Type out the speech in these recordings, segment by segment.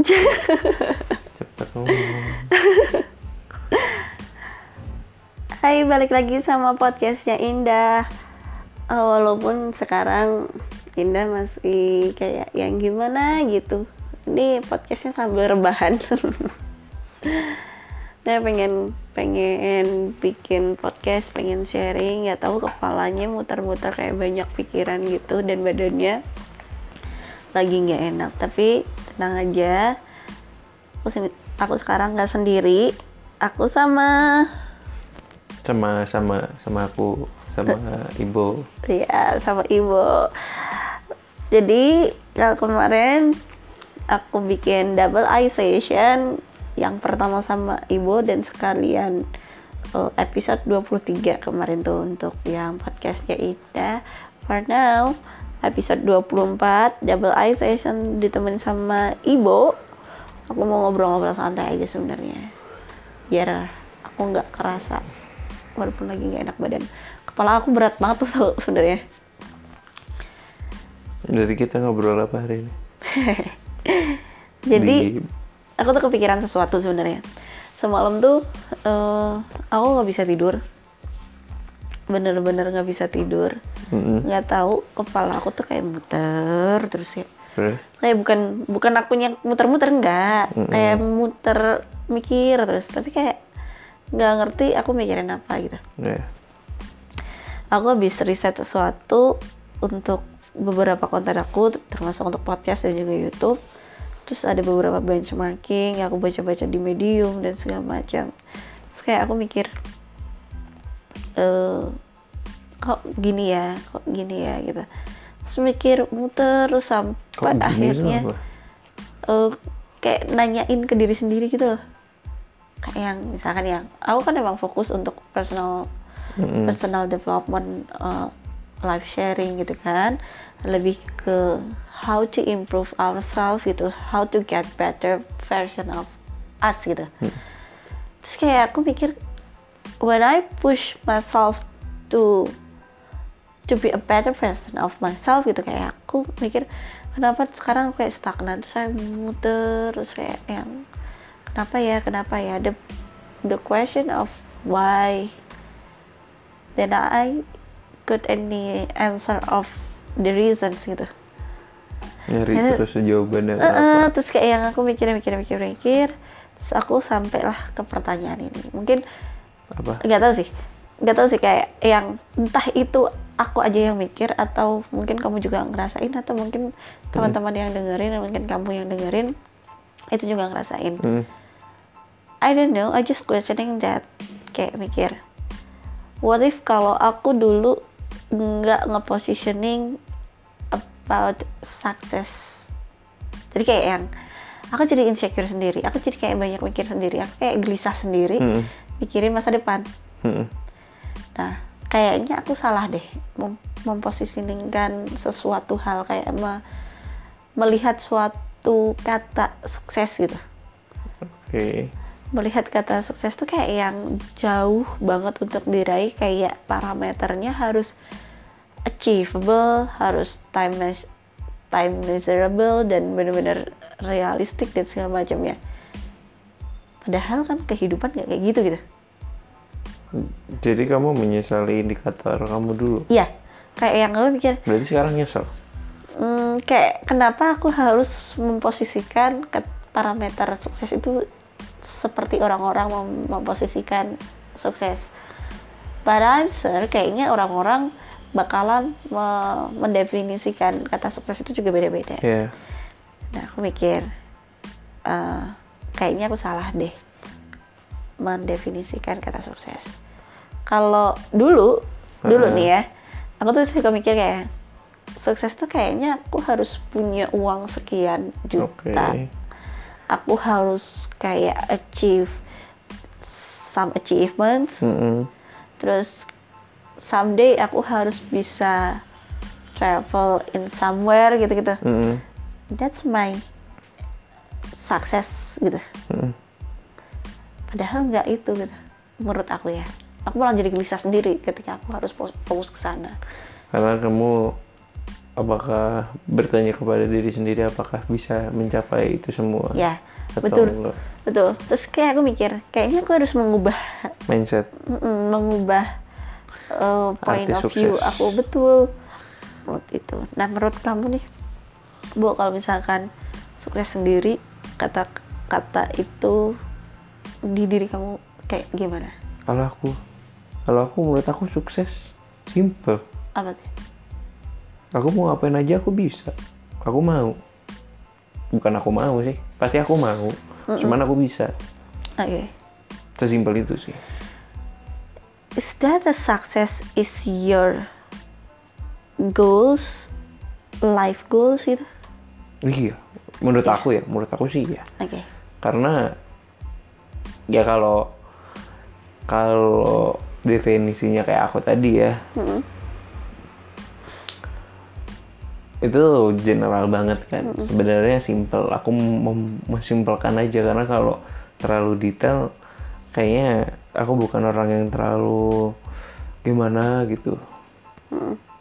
Cepet. Hai, balik lagi sama podcastnya Indah. Eh, walaupun sekarang Indah masih kayak yang gimana gitu. Ini podcastnya sambil rebahan. Saya pengen pengen bikin podcast, pengen sharing, nggak tahu kepalanya muter-muter kayak banyak pikiran gitu dan badannya lagi nggak enak. Tapi tenang aja, aku, sen- aku sekarang nggak sendiri. Aku sama Sama sama sama aku sama ibu. ya sama ibu jadi kalau kemarin aku bikin double eye session yang pertama sama ibu dan sekalian eh, episode 23 kemarin tuh untuk yang podcastnya Ida for now episode 24 double eye session ditemenin sama ibu aku mau ngobrol-ngobrol santai aja sebenarnya. Biar aku nggak kerasa walaupun lagi nggak enak badan. Kepala aku berat banget tuh sebenarnya. Jadi kita ngobrol apa hari ini? jadi Di- aku tuh kepikiran sesuatu sebenarnya. Semalam tuh eh, aku nggak bisa tidur. Bener-bener nggak bisa tidur Nggak tahu kepala aku tuh kayak muter terus ya. Terus? kayak bukan bukan akunya muter-muter enggak kayak muter mikir terus tapi kayak nggak ngerti aku mikirin apa gitu. Ya. aku habis riset sesuatu untuk beberapa konten aku termasuk untuk podcast dan juga YouTube. Terus ada beberapa benchmarking yang aku baca-baca di Medium dan segala macam. Terus kayak aku mikir eh kok gini ya kok gini ya gitu. Terus mikir muter terus Kok sampai akhirnya eh, kayak nanyain ke diri sendiri gitu loh. Kayak yang misalkan yang aku kan emang fokus untuk personal Mm-mm. personal development uh, life sharing gitu kan. Lebih ke how to improve ourselves gitu how to get better version of us gitu. Terus kayak aku mikir when I push myself to to be a better version of myself gitu. Kayak aku mikir kenapa sekarang aku kayak stagnan? Terus saya muter terus kayak yang kenapa ya kenapa ya? The the question of why then I got any answer of the reasons gitu. Nyari Jadi- terus jawabannya Eh, apa? eh, terus kayak yang aku mikir mikir mikir mikir terus aku sampailah ke pertanyaan ini. Mungkin Apa? nggak tahu sih. Nggak tahu sih kayak yang entah itu aku aja yang mikir atau mungkin kamu juga ngerasain atau mungkin teman-teman yang dengerin mungkin kamu yang dengerin itu juga ngerasain Hmm. I don't know I just questioning that kayak mikir what if kalau aku dulu nggak nge-positioning about success jadi kayak yang aku jadi insecure sendiri aku jadi kayak banyak mikir sendiri aku kayak gelisah sendiri Hmm. mikirin masa depan Hmm. Nah, kayaknya aku salah deh mem mempositioningkan sesuatu hal kayak me- melihat suatu kata sukses gitu. Oke. Melihat kata sukses tuh kayak yang jauh banget untuk diraih kayak parameternya harus achievable, harus time mes- time measurable dan benar-benar realistik dan segala macamnya. Padahal kan kehidupan nggak kayak gitu gitu. Jadi kamu menyesali indikator kamu dulu. Iya, kayak yang aku mikir, Berarti sekarang nyesel. Hmm, kayak kenapa aku harus memposisikan ke parameter sukses itu seperti orang-orang mem- memposisikan sukses. Pada I'm sure kayaknya orang-orang bakalan me- mendefinisikan kata sukses itu juga beda-beda. Ya. Nah, aku mikir eh, kayaknya aku salah deh mendefinisikan kata sukses. Kalau dulu, dulu Heeh. nih ya, aku tuh suka mikir kayak sukses tuh kayaknya aku harus punya uang sekian juta. Aku harus kayak achieve some achievements. Mm-mm. Terus someday aku harus bisa travel in somewhere gitu-gitu Mm-mm. that's my success gitu Mm-mm. Padahal nggak itu gitu menurut aku ya. Aku malah jadi gelisah sendiri ketika aku harus fo- fokus ke sana. Karena kamu apakah bertanya kepada diri sendiri apakah bisa mencapai itu semua? Ya atau betul. enggak? betul. Terus kayak aku mikir kayaknya aku harus mengubah mindset. Mengubah uh, point Arti of view sukses. aku. Betul. Menurut itu. Nah menurut kamu nih bu kalau misalkan sukses sendiri kata kata itu di diri kamu kayak gimana? Kalau aku kalau aku menurut aku sukses simple. Apa tuh? Aku mau ngapain aja aku bisa. Aku mau. Bukan aku mau sih. Pasti aku mau. Cuman aku bisa. Oke. Sesimpel itu sih. Is that a success is your goals life goals gitu? Iya. Menurut Iya. aku ya. Menurut aku sih ya oke. Karena ya kalau kalau definisinya kayak aku tadi ya. Itu general banget kan. Sebenarnya simple. Aku mensimpelkan aja karena kalau terlalu detail kayaknya aku bukan orang yang terlalu gimana gitu.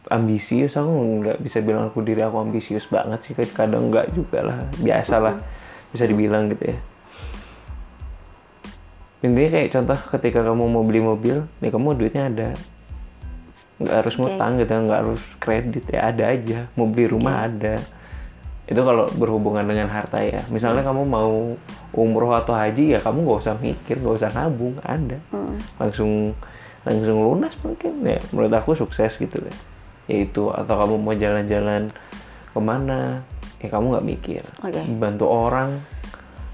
Ambisius aku nggak bisa bilang aku diri aku ambisius banget sih. Kadang nggak juga lah. Biasa lah. Bisa dibilang gitu ya intinya kayak contoh ketika kamu mau beli mobil nih kamu duitnya ada. Nggak harus Oke. ngutang gitu nggak harus kredit ya ada aja. Mau beli rumah ada. Itu kalau berhubungan dengan harta ya. Misalnya kamu mau umroh atau haji ya kamu nggak usah mikir nggak usah nabung ada. Langsung langsung lunas mungkin ya. Menurut aku sukses gitu ya. Yaitu atau kamu mau jalan-jalan ke mana ya kamu nggak mikir. Oke. bantu orang.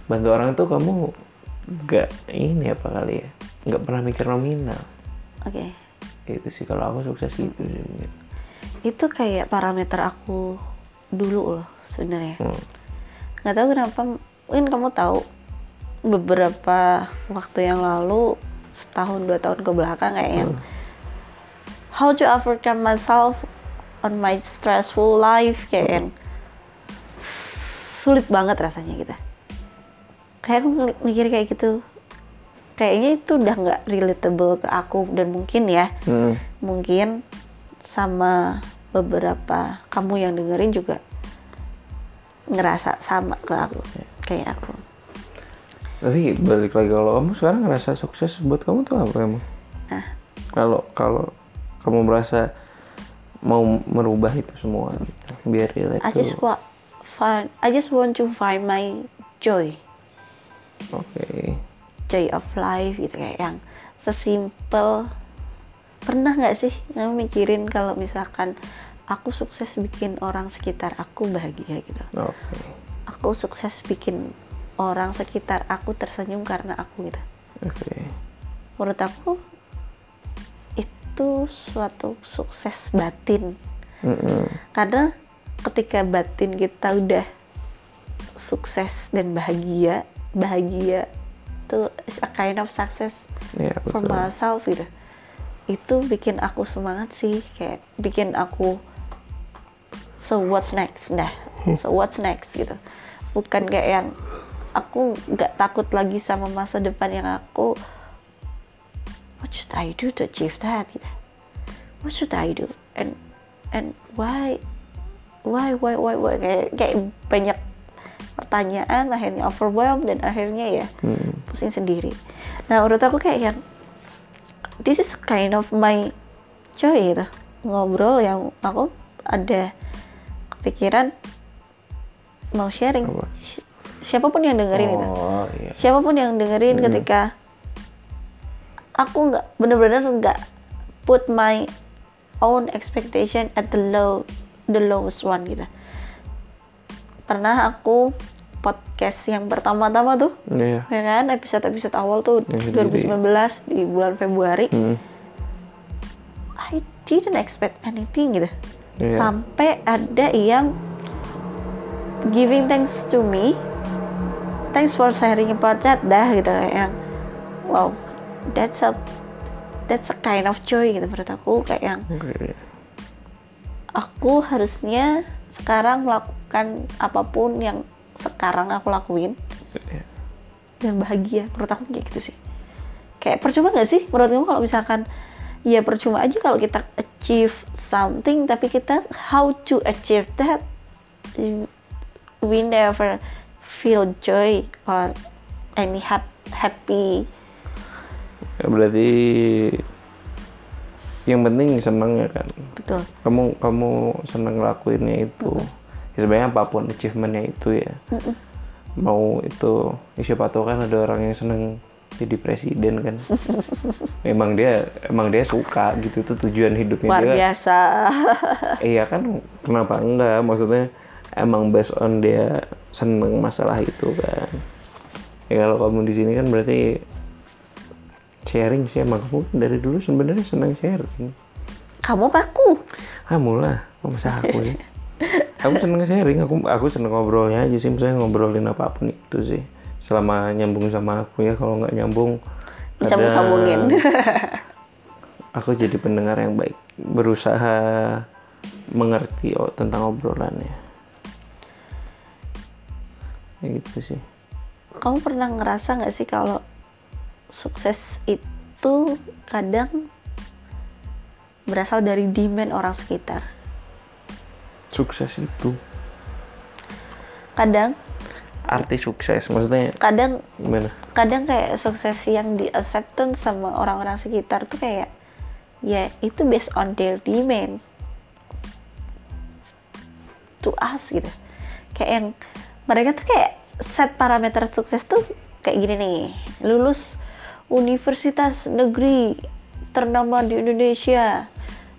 Bantu orang itu kamu nggak ini apa kali ya? Nggak pernah mikir nominal. Oke. Itu sih kalau aku sukses gitu sih mungkin. itu kayak parameter aku dulu loh sebenarnya. Hmm. nggak tahu kenapa mungkin kamu tahu beberapa waktu yang lalu setahun dua tahun ke belakang kayak yang how to overcome myself on my stressful life kayak yang sulit banget rasanya gitu kayak aku ng- mikir kayak gitu. Kayaknya itu udah nggak relatable ke aku dan mungkin ya. Hmm. mungkin sama beberapa kamu yang dengerin juga ngerasa sama ke aku kayak aku. Tapi balik lagi kalau kamu sekarang ngerasa sukses buat kamu tuh apa emang? Nah. Kalau kalau kamu merasa mau merubah itu semua gitu, biar relate I just want find I just want to find my joy oke. Joy of life gitu kayak yang sesimpel. Pernah nggak sih kamu mikirin kalau misalkan aku sukses bikin orang sekitar aku bahagia gitu? Oke. Aku sukses bikin orang sekitar aku tersenyum karena aku gitu. Oke. Menurut aku itu suatu sukses batin. Mm-mm. karena ketika batin kita udah sukses dan bahagia bahagia. Itu a kind of success for betul. myself gitu. Itu bikin aku semangat sih kayak bikin aku so what's next? Dah so what's next gitu. Bukan kayak yang aku nggak takut lagi sama masa depan yang aku what should I do to achieve that? Gitu. What should I do? And and why why why why, why? kayak kayak banyak pertanyaan akhirnya overwhelmed dan akhirnya ya Hmm. pusing sendiri nah menurut aku kayak yang this is kind of my joy gitu ngobrol yang aku ada kepikiran mau sharing Apa? Si- siapa pun yang dengerin itu oh iya siapa pun yang dengerin Hmm. ketika aku nggak bener-bener nggak put my own expectation at the low the lowest one gitu pernah aku podcast yang pertama-tama tuh iya ya kan episode-episode awal tuh sendiri. 2019 di bulan Februari Hmm. I didn't expect anything gitu Iya. sampai ada yang giving thanks to me thanks for sharing about that dah gitu yang wow that's a that's a kind of joy gitu menurut aku kayak yang oke aku harusnya sekarang melakukan apa pun yang sekarang aku lakuin Iya. dan bahagia. Menurut aku kayak gitu sih. Kayak percuma nggak sih? Menurut kamu kalau misalkan ya percuma aja kalau kita achieve something tapi kita how to achieve that we never feel joy or any hap- happy. Berarti yang penting seneng ya kan. betul Kamu kamu seneng ngelakuinnya itu. Ya, sebenarnya apa pun achievementnya itu ya. Mau itu ya siapa tahu kan ada orang yang seneng jadi presiden kan. emang dia emang dia suka gitu itu tujuan hidupnya luar dia. biasa Iya kan kenapa enggak maksudnya emang based on dia seneng masalah itu kan ya kalau kamu di sini kan berarti sharing sih emang kamu. Dari dulu sebenarnya seneng sharing. Kamu paku kamu lah masa aku sih kamu seneng sharing? Aku aku seneng ngobrolnya aja sih. Misalnya ngobrolin apa pun itu sih. Selama nyambung sama aku ya. Kalau nggak nyambung bisa kadang sambungin aku jadi pendengar yang baik. Berusaha mengerti oh, tentang obrolannya. Ya gitu sih. Kamu pernah ngerasa nggak sih kalau sukses itu kadang berasal dari demand orang sekitar. Sukses itu? Kadang. Arti sukses maksudnya kadang gimana? kadang kayak sukses yang di acceptance sama orang-orang sekitar tuh kayak ya itu based on their demand. To us gitu. Kayak yang mereka tuh kayak set parameter sukses tuh kayak gini nih lulus universitas negeri ternama di Indonesia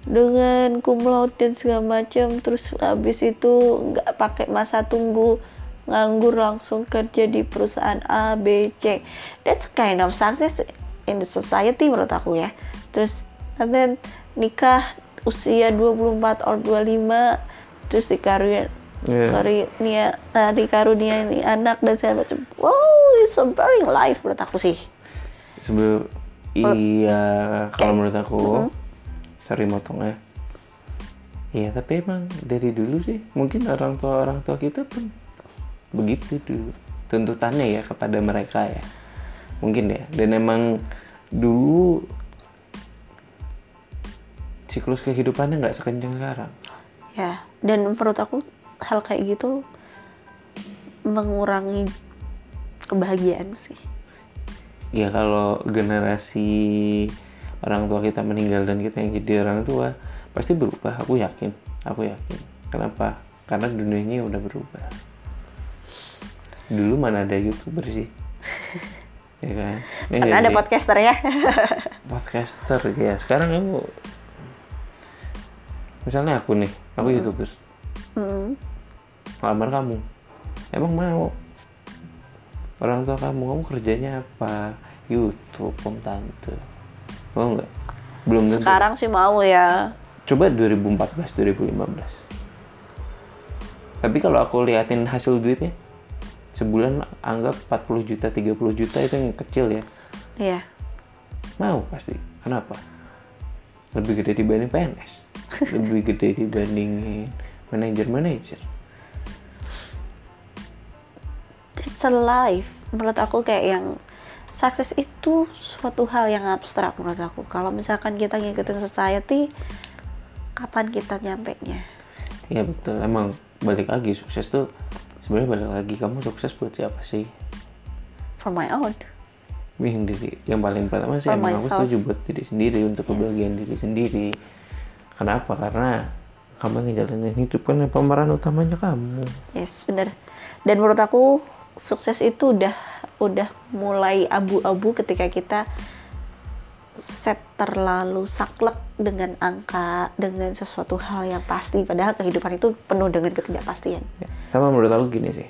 dengan cum laude dan segala macam. Terus habis itu nggak pakai masa tunggu nganggur langsung kerja di perusahaan A B C. That's kind of success in the society menurut aku ya. Terus and then nikah usia 24 or 25 terus dikarunia karunia nah, dikarunia ini anak dan segala macam. Wow it's a boring life menurut aku sih sebelum iya kalau menurut aku Mm-hmm. sorry motong ya. Iya tapi emang dari dulu sih mungkin orang tua orang tua kita pun begitu dulu. Tuntutannya ya kepada mereka ya. Mungkin ya dan emang dulu siklus kehidupannya nggak sekencang sekarang. Ya dan menurut aku hal kayak gitu mengurangi kebahagiaan sih ya kalau generasi orang tua kita meninggal dan kita yang jadi orang tua pasti berubah aku yakin aku yakin. Kenapa? Karena dunianya udah berubah. Dulu mana ada youtuber sih? Ya kan? Ya karena ada podcaster ya? Podcaster ya. Sekarang kamu misalnya aku nih aku youtuber. Mm. lamar kamu. Emang mau? Orang tua kamu kamu kerjanya apa YouTube om tante. Mau nggak? Belum tentu. Sekarang sih mau ya. Coba 2014 2015 tapi kalau aku liatin hasil duitnya sebulan anggap 40 juta 30 juta itu yang kecil ya. Iya. Mau pasti. Kenapa? Lebih gede dibanding PNS lebih gede dibandingin manajer-manajer. It's a life. Menurut aku kayak yang sukses itu suatu hal yang abstrak menurut aku kalau misalkan kita ngikutin society kapan kita nyampe nya Iya betul, emang balik lagi sukses tuh sebenarnya balik lagi kamu sukses buat siapa sih? for my own Yang diri, yang paling pertama sih For emang aku myself. setuju buat diri sendiri untuk kebahagiaan diri sendiri. Kenapa? Karena kamu ngejalanin hidup kan pemeran utamanya kamu. yes bener dan menurut aku sukses itu udah udah mulai abu-abu ketika kita set terlalu saklek dengan angka dengan sesuatu hal yang pasti padahal kehidupan itu penuh dengan ketidakpastian Ya, Sama menurut aku gini sih.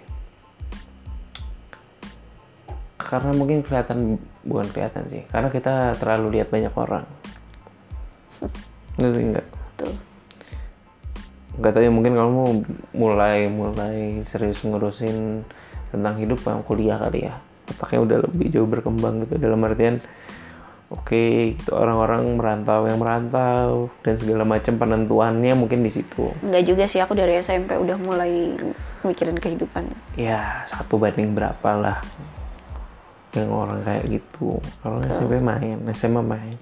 Karena mungkin kelihatan bukan kelihatan sih, karena kita terlalu lihat banyak orang. Ngerti enggak? tuh nggak tahu ya mungkin kamu mulai mulai serius ngurusin tentang hidup yang kuliah kali ya otaknya udah lebih jauh berkembang gitu. Dalam artian oke gitu orang-orang merantau yang merantau dan segala macam penentuannya mungkin di situ. Nggak juga sih aku dari SMP udah mulai mikirin kehidupan. Ya satu banding berapa lah yang orang kayak gitu. Kalau SMP main SMA main.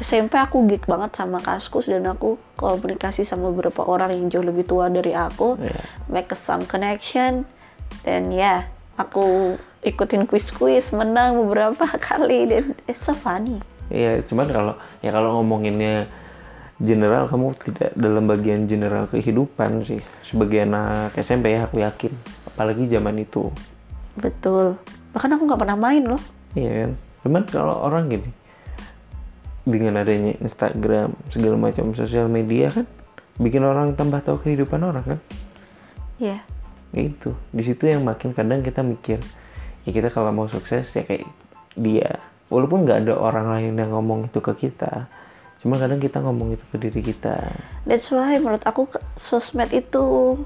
SMP aku geek banget sama Kaskus dan aku komunikasi sama beberapa orang yang jauh lebih tua dari aku, Iya. make some connection, dan ya aku ikutin quiz-quiz, menang beberapa kali dan it's so funny. Iya, cuman kalau ya kalau ngomonginnya general kamu tidak dalam bagian general kehidupan sih sebagai anak SMP ya aku yakin apalagi zaman itu Betul. Bahkan aku nggak pernah main loh. iya kan cuman kalau orang gini dengan adanya Instagram segala macam sosial media kan bikin orang tambah tahu kehidupan orang kan Iya. Ya itu di situ yang makin kadang kita mikir ya kita kalau mau sukses ya kayak dia walaupun nggak ada orang lain yang ngomong itu ke kita cuma kadang kita ngomong itu ke diri kita That's why menurut aku sosmed itu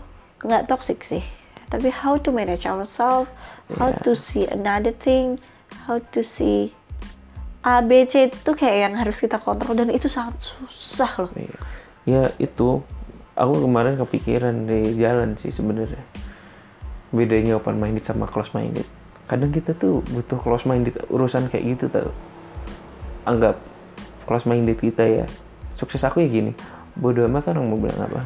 nggak toxic sih. Tapi how to manage ourselves, how Yeah. to see another thing, how to see A, B, C itu kayak yang harus kita kontrol dan itu sangat susah loh. Iya. Ya itu aku kemarin kepikiran di jalan sih sebenarnya. Bedanya open minded sama close minded. Kadang kita tuh butuh close minded urusan kayak gitu tau. Anggap close minded kita ya. Sukses aku ya gini. Bodoh amat orang mau bilang apa.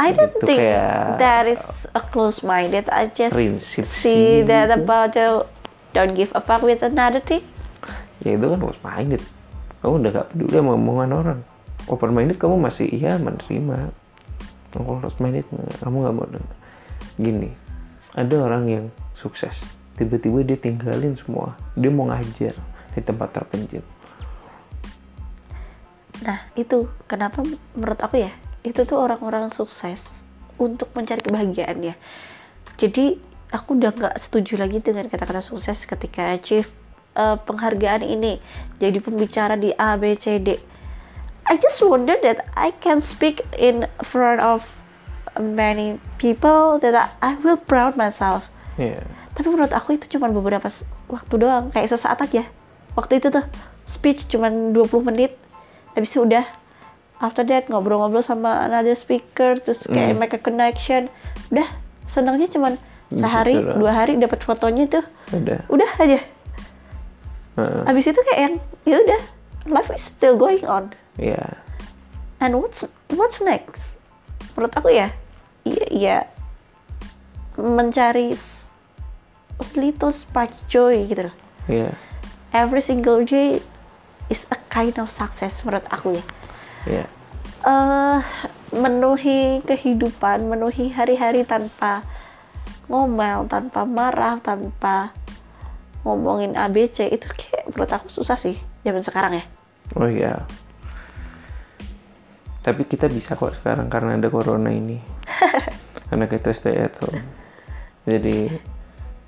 I don't Gitu, think kayak- that is a close-minded. I just Prinsip see sih that about the don't give a fuck with another thing. Ya itu kan close minded. Kamu udah gak peduli sama omongan orang. Open minded kamu masih iya menerima. Kalau close minded kamu nggak mau denger. Gini, ada orang yang sukses. Tiba-tiba dia tinggalin semua. Dia mau ngajar di tempat terpencil. Nah, itu kenapa menurut aku ya, itu tuh orang-orang sukses untuk mencari kebahagiaan ya. Jadi, aku udah nggak setuju lagi dengan kata-kata sukses ketika achieve eh, penghargaan ini, jadi pembicara di A, B, C, D. I just wonder that I can speak in front of many people that I, I will proud myself. Iya. Tapi menurut aku itu cuma beberapa waktu doang, kayak sesaat aja. Waktu itu tuh speech cuma 20 menit. Habis itu udah after that ngobrol-ngobrol sama another speaker terus kayak make a connection. Udah, senangnya cuma sehari, dua hari dapat fotonya tuh. Udah. Udah aja. Habis itu kayak yang ya udah, life is still going on. Iya. And what's what's next? Menurut aku ya, ya, ya mencari little spark joy gitu loh. Iya. Every single day is a kind of success menurut aku ya. Iya. eh menuhi kehidupan, menuhi hari-hari tanpa ngomel, tanpa marah, tanpa ngomongin ABC itu kayak menurut aku susah sih zaman sekarang ya. Oh iya. Tapi kita bisa kok sekarang karena ada corona ini. karena kita stay at home. Jadi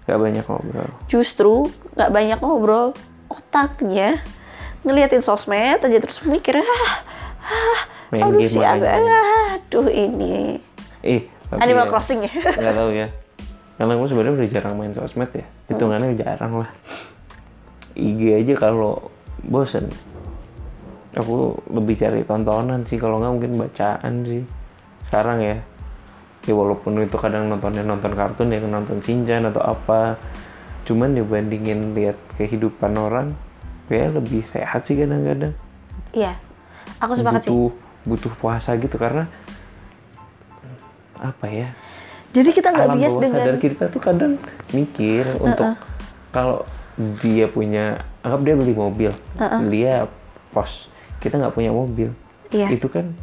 gak banyak ngobrol. Justru nggak banyak ngobrol, otaknya ngeliatin sosmed aja terus mikir ah, ah Main aduh si aduh ini Eh, tapi Animal ya, Crossing ya. Nggak tahu ya. Karena aku sebenarnya udah jarang main sosmed ya. Hitungannya jarang lah. IG aja kalau bosen. Aku lebih cari tontonan sih. Kalau nggak mungkin bacaan sih. Sekarang ya. Ya walaupun itu kadang nontonnya nonton kartun ya nonton Shinchan atau apa. Cuman dibandingin lihat kehidupan orang, ya lebih sehat sih kadang-kadang. Iya, aku sepakat sih. Butuh butuh puasa gitu karena apa ya? Jadi kita nggak bias bawah dengan sadar kita tuh kadang mikir untuk kalau dia punya anggap dia beli mobil dia pos kita nggak punya mobil Iya. itu kan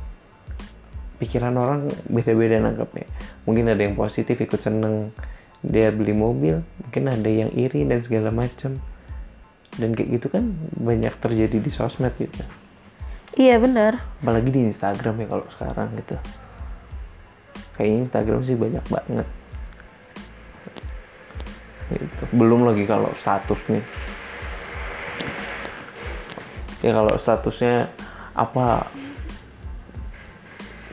pikiran orang beda-beda nangkepnya. Mungkin ada yang positif ikut seneng. Dia beli mobil mungkin ada yang iri dan segala macam. Dan kayak gitu kan banyak terjadi di sosmed gitu. Iya benar. apalagi di Instagram ya kalau sekarang gitu. Kayaknya Instagram sih banyak banget. Gitu. belum lagi kalau status nih ya kalau statusnya apa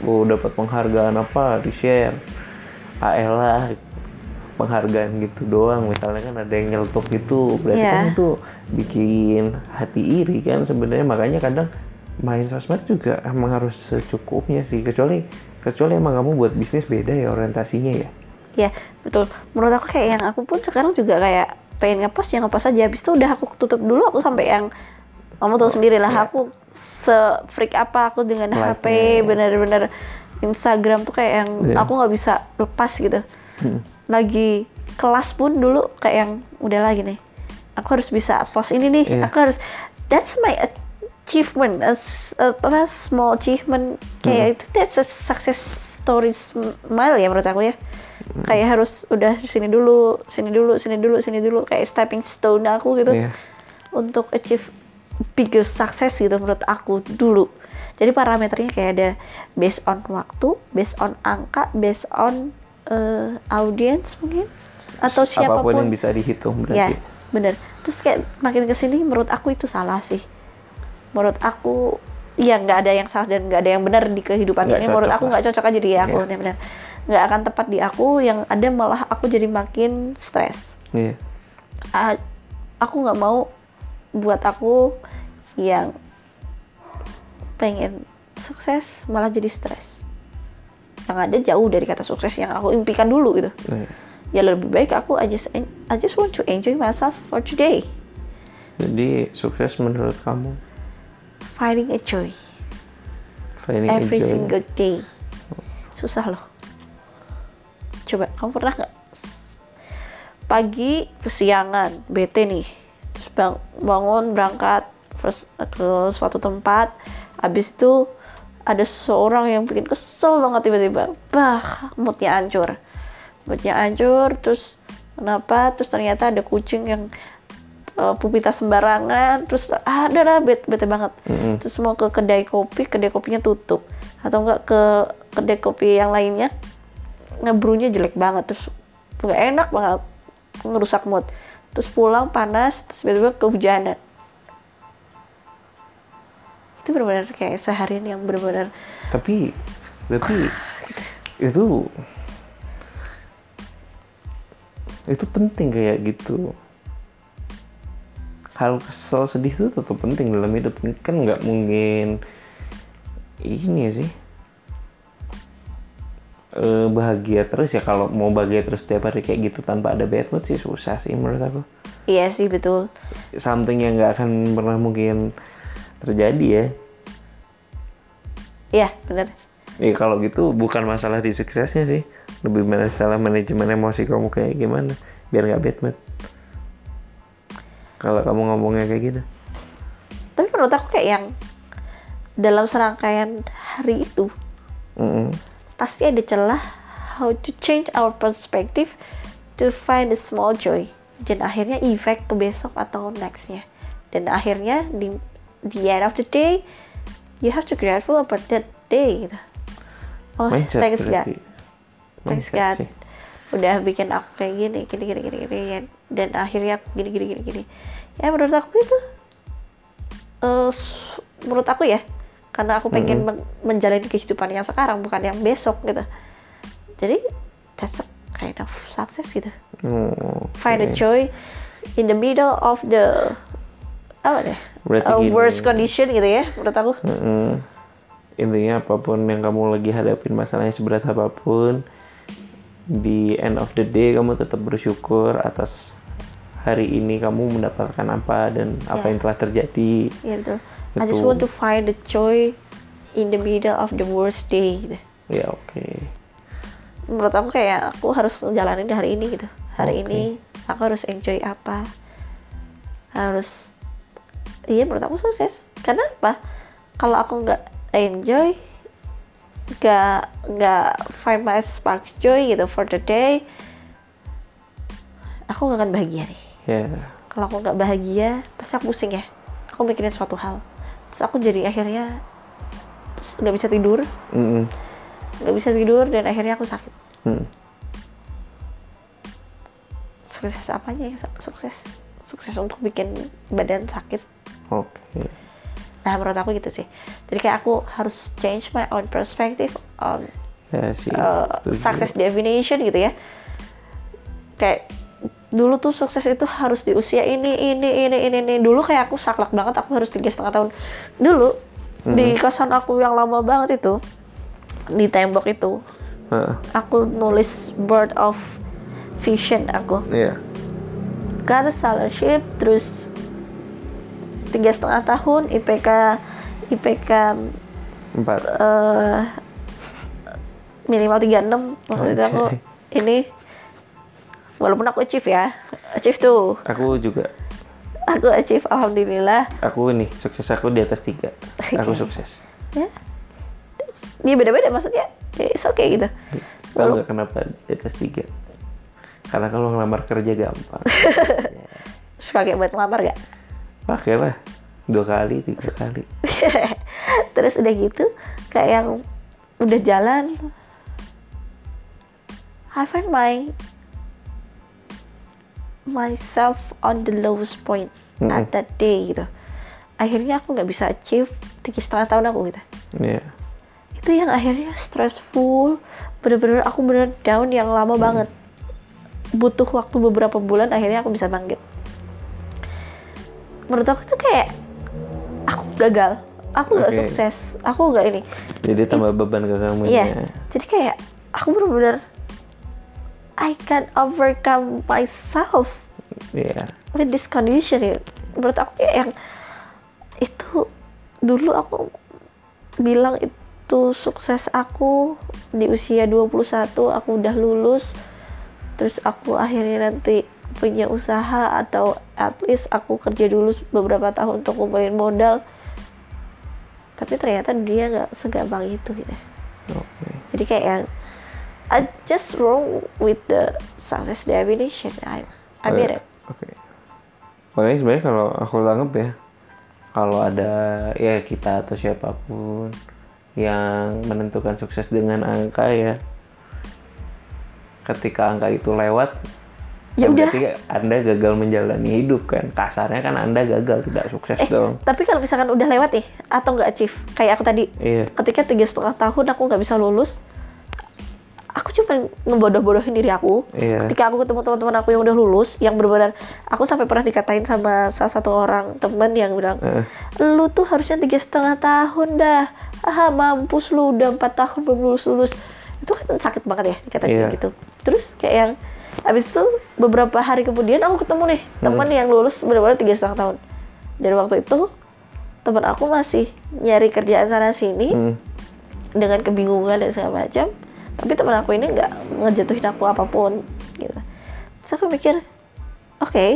oh dapat penghargaan apa di share aelah penghargaan gitu doang misalnya kan ada yang nyeletuk gitu berarti Iya. kan itu bikin hati iri kan sebenarnya makanya kadang main sosmed juga emang harus secukupnya sih kecuali kecuali emang kamu buat bisnis beda ya orientasinya ya Ya betul. Menurut aku kayak yang aku pun sekarang juga kayak pengen ngepost ya ngepost aja. Habis itu udah aku tutup dulu aku sampai yang kamu tahu sendiri lah aku se freak apa aku dengan HP bener-bener Instagram tuh kayak yang Iya. aku nggak bisa lepas gitu. Lagi kelas pun dulu kayak yang udah lagi nih aku harus bisa post ini nih Iya. aku harus that's my achievement a, a- apa small achievement. Kayak itu that's a success story smile ya menurut aku ya. Kayak harus udah sini dulu sini dulu sini dulu sini dulu. Kayak stepping stone aku gitu. Iya. untuk achieve bigger success gitu menurut aku dulu. Jadi parameternya kayak ada based on waktu, based on angka, based on eh, audience mungkin atau apa pun siapa pun. yang bisa dihitung Ya, berarti bener. Terus kayak makin ke sini menurut aku itu salah sih. Menurut aku ya nggak ada yang salah dan nggak ada yang benar di kehidupan Nggak ini. Menurut aku nggak cocok aja di aku, Iya. benar-benar nggak akan tepat di aku. Yang ada malah aku jadi makin stres iya a- aku nggak mau buat aku yang pengen sukses malah jadi stres. Yang ada jauh dari kata sukses yang aku impikan dulu gitu. Iya. ya lebih baik aku I just I just want to enjoy myself for today. Jadi sukses menurut kamu? Finding a joy. Finding every enjoy single day. Susah loh. Coba kamu pernah nggak? Pagi kesiangan bete nih terus bang- bangun berangkat first ke suatu tempat. Habis itu ada seorang yang bikin kesel banget tiba-tiba. Bah moodnya hancur. Moodnya hancur terus kenapa? Terus ternyata ada kucing yang uh, pupita sembarangan. Terus ada lah bet- bete banget. Terus mau ke kedai kopi kedai kopinya tutup. Atau enggak ke kedai kopi yang lainnya ngebrunya jelek banget. Terus nggak enak banget ngerusak mood terus pulang panas terus tiba-tiba kehujanan. Itu benar-benar kayak seharian yang benar-benar tapi tapi itu itu penting kayak gitu. Hal kesel sedih itu tetap penting dalam hidup. Kan nggak mungkin ini sih eh, bahagia terus ya. Kalau mau bahagia terus setiap hari kayak gitu tanpa ada bad mood sih susah sih menurut aku. Iya sih betul. Something yang nggak akan pernah mungkin terjadi ya. Iya benar Ya kalau gitu bukan masalah di suksesnya sih, lebih masalah manajemen emosi kamu kayak gimana, biar nggak bad mood. Kalau kamu ngomongnya kayak gitu, tapi menurut aku kayak yang dalam serangkaian hari itu Mm-mm. Pasti ada celah how to change our perspective to find the small joy dan akhirnya efek ke besok atau nextnya dan akhirnya di the end of the day you have to grateful about that day gitu. oh mindset thanks God berarti. thanks Mindset God sih. udah bikin aku kayak gini gini gini gini gini ya. dan akhirnya aku gini gini gini gini ya menurut aku itu s- menurut aku ya karena aku pengen men- menjalani kehidupan yang sekarang bukan yang besok gitu. Jadi that's a kind of success gitu. Oh, find a joy in the middle of the apa deh? Uh, worst condition gitu ya menurut aku. Mm-mm. Intinya apa pun yang kamu lagi hadapin masalahnya seberat apa pun, di end of the day kamu tetap bersyukur atas hari ini kamu mendapatkan apa dan apa Ya. yang telah terjadi. ya betul I just want to find the joy in the middle of the worst day gitu. Ya oke. menurut aku kayak aku harus jalanin di hari ini gitu. Hari Oke. ini aku harus enjoy apa? Harus iya menurut aku sukses karena apa? Kalau aku nggak enjoy nggak nggak find my spark joy gitu for the day aku nggak akan bahagia nih. Ya. kalau aku nggak bahagia pasti aku pusing ya. Aku mikirin suatu hal terus aku jadi akhirnya nggak bisa tidur. Nggak bisa tidur dan akhirnya aku sakit. Mm. sukses apanya ya? Su- sukses. Sukses untuk bikin badan sakit. Oke. nah menurut aku gitu sih. Jadi kayak aku harus change my own perspective on Ya sih. uh, success definition gitu ya. Kayak dulu tuh sukses itu harus di usia ini ini ini ini ini dulu kayak aku saklek banget aku harus tiga setengah tahun dulu di kosan aku yang lama banget itu di tembok itu Heeh. aku nulis bird of vision aku Iya. got a scholarship terus tiga setengah tahun IPK IPK Empat. eh minimal 36 waktu itu aku ini walaupun aku achieve ya achieve tuh Aku juga. aku achieve alhamdulillah Aku ini sukses aku di atas tiga. Aku sukses. ya dia beda-beda maksudnya ya it's okay gitu Tahu nggak kenapa di atas tiga? Karena kalau ngelamar kerja gampang. terus pakai buat ngelamar gak Pakailah dua kali, tiga kali. terus udah gitu kayak yang udah jalan I find my myself on the lowest point at that day gitu. Akhirnya aku nggak bisa achieve tiga setengah tahun aku gitu. Iya. itu yang akhirnya stressful bener-bener aku bener down yang lama banget. Butuh waktu beberapa bulan akhirnya aku bisa bangkit. Menurut aku tuh kayak aku gagal. Aku nggak Oke. sukses. Aku nggak ini. Jadi tambah beban ke kamu iya. ya. jadi kayak aku bener-bener I can overcome myself Iya. with this condition ya. menurut aku kayak yang itu dulu aku bilang itu sukses aku di usia 21 aku udah lulus terus aku akhirnya nanti punya usaha atau at least aku kerja dulu beberapa tahun untuk ngumpulin modal tapi ternyata dia nggak segampang itu gitu Oke. jadi kayak yang I just wrong with the success definition I I made it Oke. Makanya sebenarnya kalau aku tanggap ya, kalau ada ya kita atau siapa pun yang menentukan sukses dengan angka ya, ketika angka itu lewat, Ya udah. berarti anda gagal menjalani hidup kan. Kasarnya kan anda gagal tidak sukses Eh, dong. tapi kalau misalkan udah lewat nih atau nggak achieve, kayak aku tadi, Iya. ketika tiga setengah tahun aku nggak bisa lulus, aku cuma ngebodoh-bodohin diri aku. Iya. Ketika aku ketemu teman-teman aku yang udah lulus, yang benar-benar, aku sampai pernah dikatain sama salah satu orang teman yang bilang, Eh. lu tuh harusnya tiga setengah tahun dah, ah mampus lu udah empat tahun belum lulus lulus. Itu kan sakit banget ya dikatain Iya. kayak gitu. Terus kayak yang Habis itu beberapa hari kemudian aku ketemu nih teman yang lulus benar-benar tiga setengah tahun. Dan waktu itu teman aku masih nyari kerjaan sana sini Hmm. dengan kebingungan dan segala macam. Tapi teman aku ini nggak ngejatuhin aku apa pun gitu. Terus aku mikir, oke,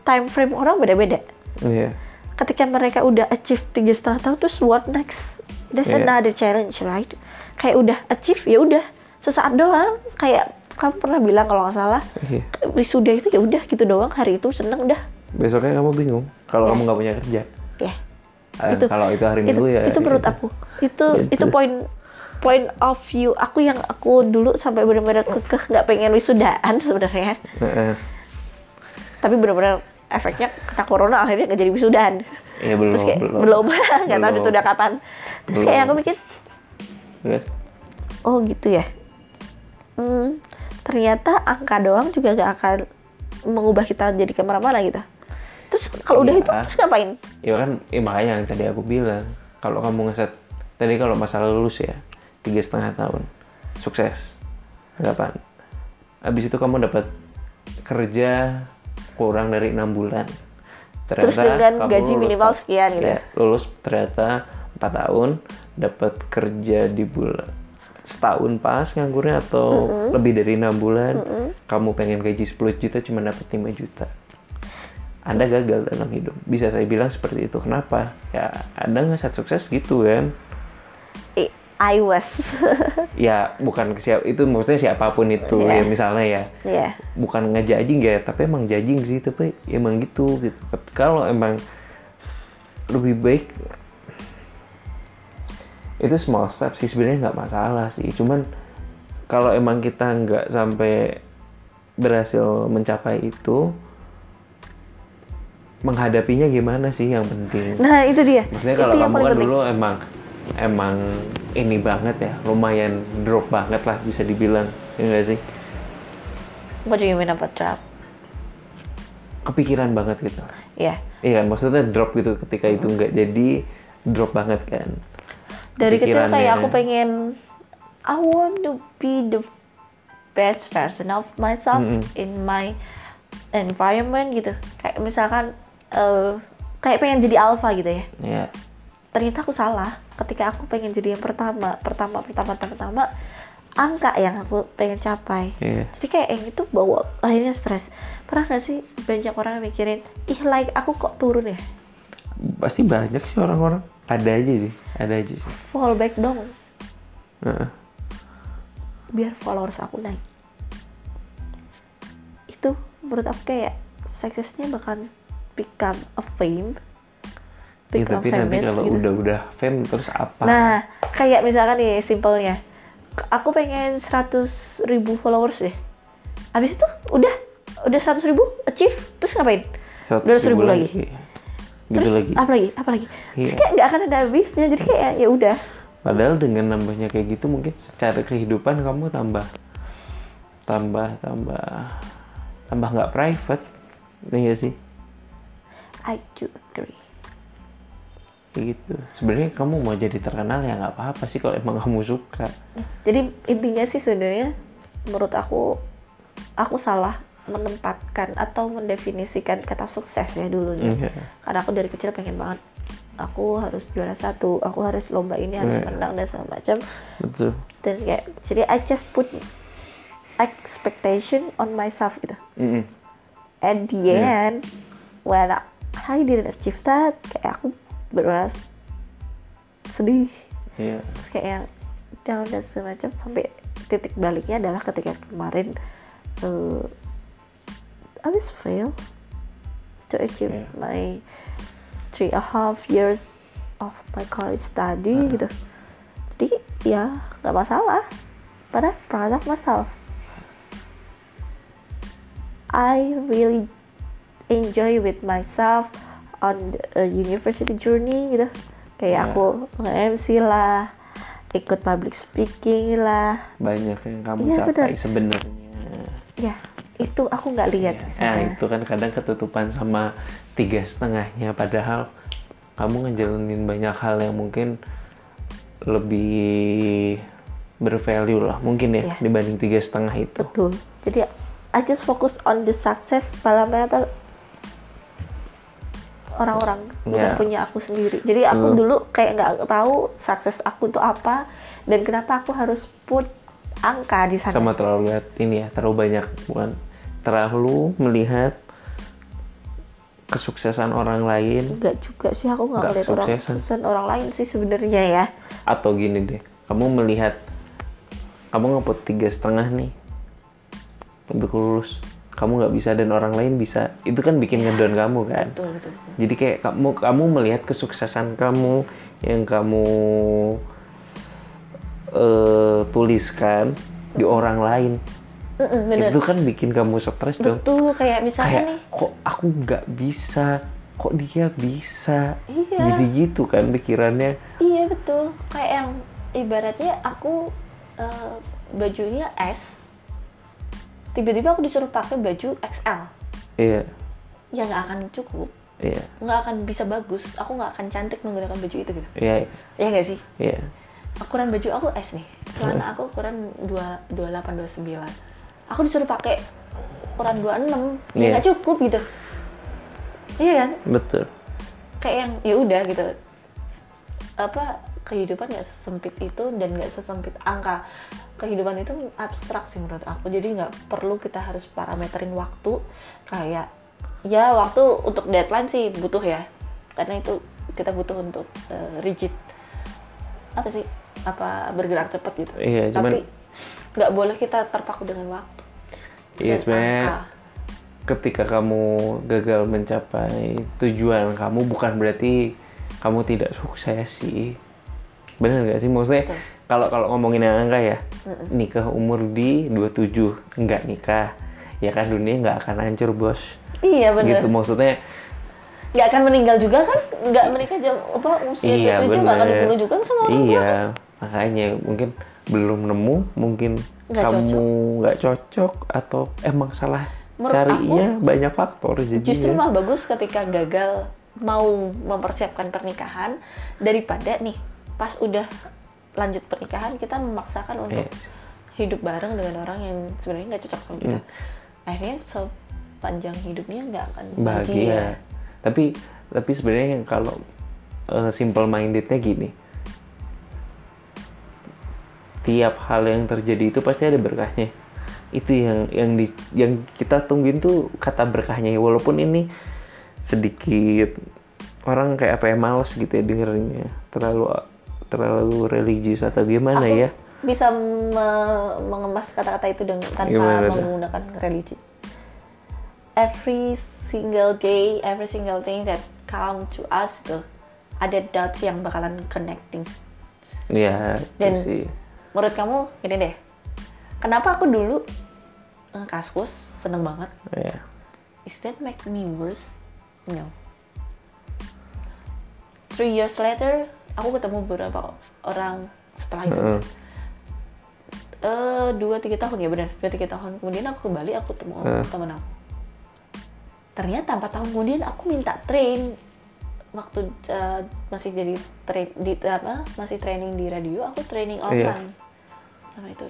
time frame orang beda-beda. Iya. Ketika mereka udah achieve tiga setengah tahun, terus what next? There's Iya. another challenge, right? Kayak udah achieve ya udah sesaat doang. Kayak kamu pernah bilang kalau nggak salah Iya. wisuda itu ya udah gitu doang hari itu seneng udah Besoknya kamu bingung kalau Ya. kamu nggak punya kerja. ya Eh, kalau itu hari itu, Minggu ya. itu menurut gitu. aku itu Gitu. itu poin point of view aku yang aku dulu sampai benar-benar kekeh nggak pengen wisudaan sebenarnya Heeh. tapi benar-benar efeknya kena corona akhirnya nggak jadi wisudaan Iya belum. terus kayak belum. belum nggak tahu itu udah kapan terus Belum. kayak aku mikir Terus? oh gitu ya hmm, ternyata angka doang juga nggak akan mengubah kita jadi ke mana-mana gitu terus kalau udah Iya. itu terus ngapain Ya kan, ya makanya yang tadi aku bilang, kalau kamu ngeset, tadi kalau masalah lulus ya, tiga setengah tahun, sukses, kapan? Habis itu kamu dapat kerja kurang dari enam bulan. Terus dengan kamu gaji lulus minimal sekian gitu. ya, lulus ternyata empat tahun, dapat kerja di bulan setahun pas nganggurnya atau lebih dari enam bulan, kamu pengen gaji 10 juta cuma dapat 5 juta. Anda gagal dalam hidup. Bisa saya bilang seperti itu. Kenapa? Ya, Anda ngeset sukses gitu kan. I- was Ya, bukan siapa itu maksudnya siapa pun itu Iya. ya misalnya ya. ya Bukan ngejajing ya, tapi emang jajing sih, tapi emang gitu gitu. Kalau emang lebih baik itu small step sih sebenarnya nggak masalah sih. Cuman kalau emang kita nggak sampai berhasil mencapai itu, menghadapinya gimana sih yang penting. nah itu dia Maksudnya kalau kamu kan dulu emang emang ini banget ya, lumayan drop banget lah bisa dibilang, ya nggak sih? you mean about trap Kepikiran banget gitu. ya Iya kan, maksudnya drop gitu ketika itu nggak jadi drop banget kan. dari kecil kayak aku pengen I want to be the best version of myself in my environment gitu. Kayak misalkan eh, kayak pengen jadi alpha gitu ya. Ya ternyata aku salah. Ketika aku pengen jadi yang pertama pertama pertama pertama angka yang aku pengen capai. Iya. jadi kayak yang itu bawa akhirnya stres. Pernah gak sih banyak orang yang mikirin ih like aku kok turun ya? Pasti banyak sih orang-orang. Ada aja sih ada aja sih. Fall back dong. Heeh. biar followers aku naik. Itu menurut aku kayak suksesnya bakal become a fame Ya, become tapi nanti kalau gitu. udah udah fame terus apa Nah, kayak misalkan nih simpelnya, aku pengen 100 ribu followers deh. Habis itu udah udah 100 ribu achieve, terus ngapain? 100 200 ribu lagi. gitu terus lagi apa lagi? Apa lagi? Terus Iya. kayak nggak akan ada habisnya. Jadi kayak ya udah. Padahal dengan nambahnya kayak gitu mungkin secara kehidupan kamu tambah tambah tambah tambah nggak private, iya sih I do agree. Gitu. Sebenarnya kamu mau jadi terkenal ya nggak apa-apa sih kalau emang kamu suka. Jadi intinya sih sebenarnya menurut aku aku salah menempatkan atau mendefinisikan kata sukses ya dulunya. Iya. Karena aku dari kecil pengen banget aku harus juara satu, aku harus lomba ini harus Iya. menang dan segala macam. Betul. dan kayak jadi I just put expectation on myself gitu Mm-mm. at the Iya. end when I didn't achieve that kayak aku benar sedih. Iya. terus kayak yang down dan segala macam sampai titik baliknya adalah ketika kemarin uh, I was fail to achieve Iya. my three and a half years of my college study gitu. Jadi ya nggak masalah. I'm proud of myself. I really enjoy with myself on the university journey gitu kayak Ya. aku nge-MC lah ikut public speaking lah Banyak yang kamu Iya, capai benar. sebenarnya. ya itu aku nggak lihat di Nah itu kan kadang ketutupan sama tiga setengahnya padahal kamu ngejalanin banyak hal yang mungkin lebih bervalue lah mungkin ya Iya. dibanding tiga setengah itu. betul jadi I just focus on the success parameter orang-orang bukan Ya. punya aku sendiri. Jadi aku dulu kayak nggak tahu sukses aku itu apa dan kenapa aku harus put angka di sana. Sama terlalu lihat ini ya terlalu banyak bukan? Terlalu melihat kesuksesan orang lain. Enggak juga sih aku nggak ngeliat orang suksesan. sukses orang lain sih sebenarnya ya. Atau gini deh kamu melihat kamu ngeput tiga setengah nih untuk lulus kamu nggak bisa dan orang lain bisa itu kan bikin ngedown kamu kan? Betul betul jadi kayak kamu kamu melihat kesuksesan kamu yang kamu eh, tuliskan di orang lain. Bener. Itu kan bikin kamu stres dong. Betul kayak misalnya kayak nih. Kok aku nggak bisa? Kok dia bisa? Iya. jadi gitu kan pikirannya. Iya betul. Kayak yang ibaratnya aku eh, bajunya S tiba-tiba aku disuruh pakai baju XL iya. Ya nggak akan cukup. Iya. Nggak akan bisa bagus. Aku nggak akan cantik menggunakan baju itu gitu. Iya ya nggak sih? Iya. Ukuran baju aku S nih. Celana aku ukuran dua dua delapan dua sembilan. Aku disuruh pakai ukuran dua enam ya Iya. nggak cukup gitu. Iya kan? Betul. Kayak yang ya udah gitu. Apa kehidupan nggak sesempit itu dan nggak sesempit angka. Kehidupan itu abstrak sih menurut aku. Jadi nggak perlu kita harus parameterin waktu. Kayak ya waktu untuk deadline sih butuh ya. Karena itu kita butuh untuk eh, rigid apa sih apa bergerak cepat gitu. Iya, cuman- tapi nggak boleh kita terpaku dengan waktu. Iya sebenarnya ketika kamu gagal mencapai tujuan kamu bukan berarti kamu tidak sukses sih bener nggak sih? Maksudnya kalau kalau ngomongin yang angka ya nikah umur di 27 nggak nikah ya kan dunia nggak akan hancur bos. Iya bener. Gitu maksudnya nggak akan meninggal juga kan? Nggak menikah jam apa usia iya 27 nggak akan dibunuh juga kan sama orang tua iya makanya mungkin belum nemu mungkin Nggak kamu nggak cocok atau emang salah Menurut carinya banyak faktor jadi justru mah bagus ketika gagal mau mempersiapkan pernikahan daripada nih pas udah lanjut pernikahan kita memaksakan untuk Yes. hidup bareng dengan orang yang sebenarnya nggak cocok sama kita Hmm. akhirnya sepanjang hidupnya nggak akan bahagia. bahagia Tapi tapi sebenarnya yang kalau uh, simple mindednya gini tiap hal yang terjadi itu pasti ada berkahnya itu yang yang di yang kita tungguin tuh kata berkahnya ya walaupun ini sedikit orang kayak apa ya males gitu ya dengerinnya terlalu terlalu religius atau gimana Aku ya bisa me- mengemas kata-kata itu dengan tanpa Gimana menggunakan religi. Every single day, every single thing that come to us itu ada dots yang bakalan connecting. ya itu Dan sih menurut kamu gini deh, kenapa aku dulu eh, kaskus seneng banget? ya Is that make me worse? No. Three years later, aku ketemu beberapa orang setelah itu. Heeh. eh dua tiga tahun ya benar dua tiga tahun kemudian aku kembali aku temu Eh. teman aku ternyata empat tahun kemudian aku minta train waktu eh, masih jadi train di apa masih training di radio aku training Iya. offline sama itu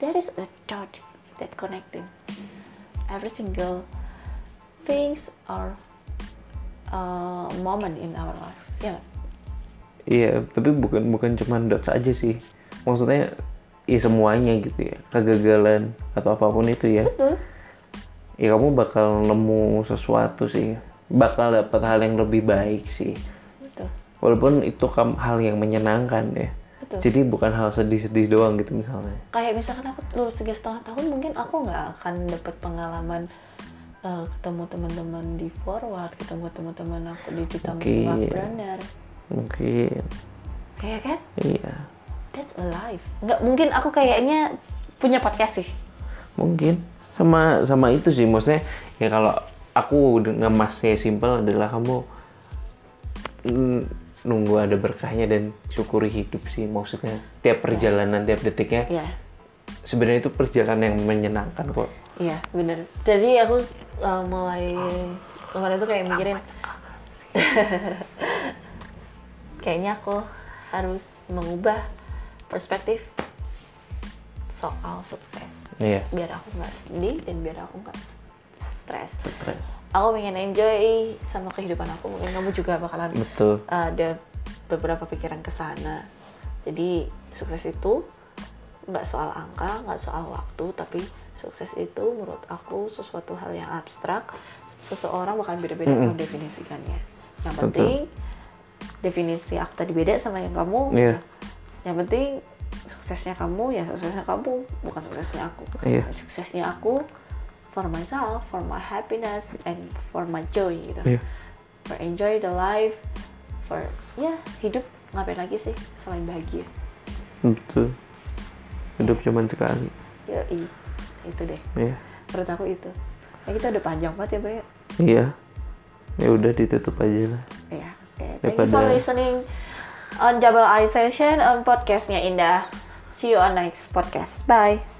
there is a dot that connecting every single things or uh, moment in our life ya nggak? Iya, tapi bukan bukan cuma dots aja sih. Maksudnya ya semuanya gitu ya. Kegagalan atau apa pun itu ya. betul Ya kamu bakal nemu sesuatu sih. Bakal dapat hal yang lebih baik sih. betul Walaupun itu hal yang menyenangkan ya. Betul. Jadi bukan hal sedih-sedih doang gitu misalnya. kayak misalkan aku lulus tiga setengah tahun mungkin aku nggak akan dapat pengalaman eh, ketemu teman-teman di forward ketemu teman-teman aku di duta muslim Brandar Mungkin. ya kan? Iya. that's alive. Nggak mungkin aku kayaknya punya podcast sih. Mungkin. Sama sama itu sih maksudnya ya kalau aku ngemasnya simple adalah kamu nunggu ada berkahnya dan syukuri hidup sih maksudnya. Tiap perjalanan tiap detiknya. Iya. Sebenarnya itu perjalanan yang menyenangkan kok. Iya bener. Jadi aku eh, mulai kemarin tuh kayak mikirin kayaknya aku harus mengubah perspektif soal sukses. Iya. Biar aku nggak sedih dan biar aku nggak stres. Stres. Aku pengen enjoy sama kehidupan aku. Mungkin kamu juga bakalan betul. ada beberapa pikiran ke sana. Jadi sukses itu nggak soal angka nggak soal waktu tapi sukses itu menurut aku sesuatu hal yang abstrak. Seseorang bakal beda-beda mendefinisikannya yang Betul. Definisi aku tadi beda sama yang kamu. Iya. yang penting suksesnya kamu ya suksesnya kamu bukan suksesnya aku. Iya. Dan suksesnya aku for myself for my happiness and for my joy gitu. Iya. for enjoy the life for ya hidup ngapain lagi sih selain bahagia? Betul. Hidup cuman sekali. Ya itu deh. Iya. Menurut aku itu. Ya kita udah panjang banget ya Bay iya. Ya udah ditutup aja lah. Ya oke. thank you for listening on double eye session on podcastnya Indah see you on next podcast bye